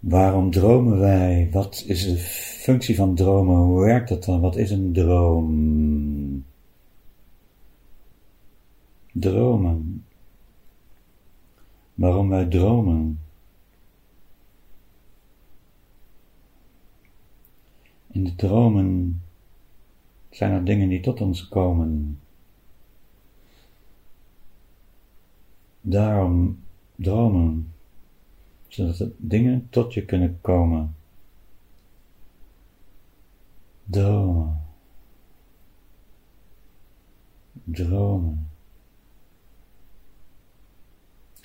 Waarom dromen wij? Wat is de functie van dromen? Hoe werkt dat dan? Wat is een droom? Dromen. Waarom wij dromen? In de dromen zijn er dingen die tot ons komen. Daarom dromen, zodat er dingen tot je kunnen komen. Dromen. Dromen.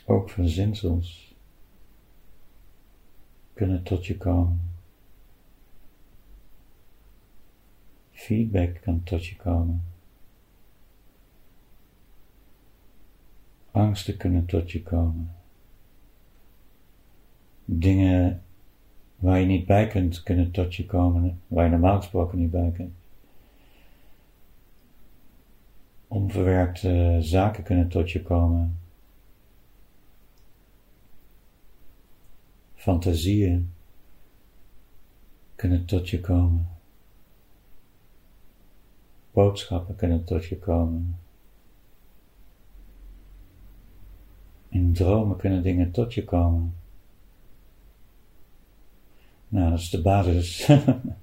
Ook verzinsels kunnen tot je komen. Feedback kan tot je komen. Angsten kunnen tot je komen. Dingen waar je niet bij kunt, kunnen tot je komen, waar je normaal gesproken niet bij kunt. Onverwerkte zaken kunnen tot je komen. Fantasieën kunnen tot je komen. Boodschappen kunnen tot je komen. In dromen kunnen dingen tot je komen. Nou, dat is de basis.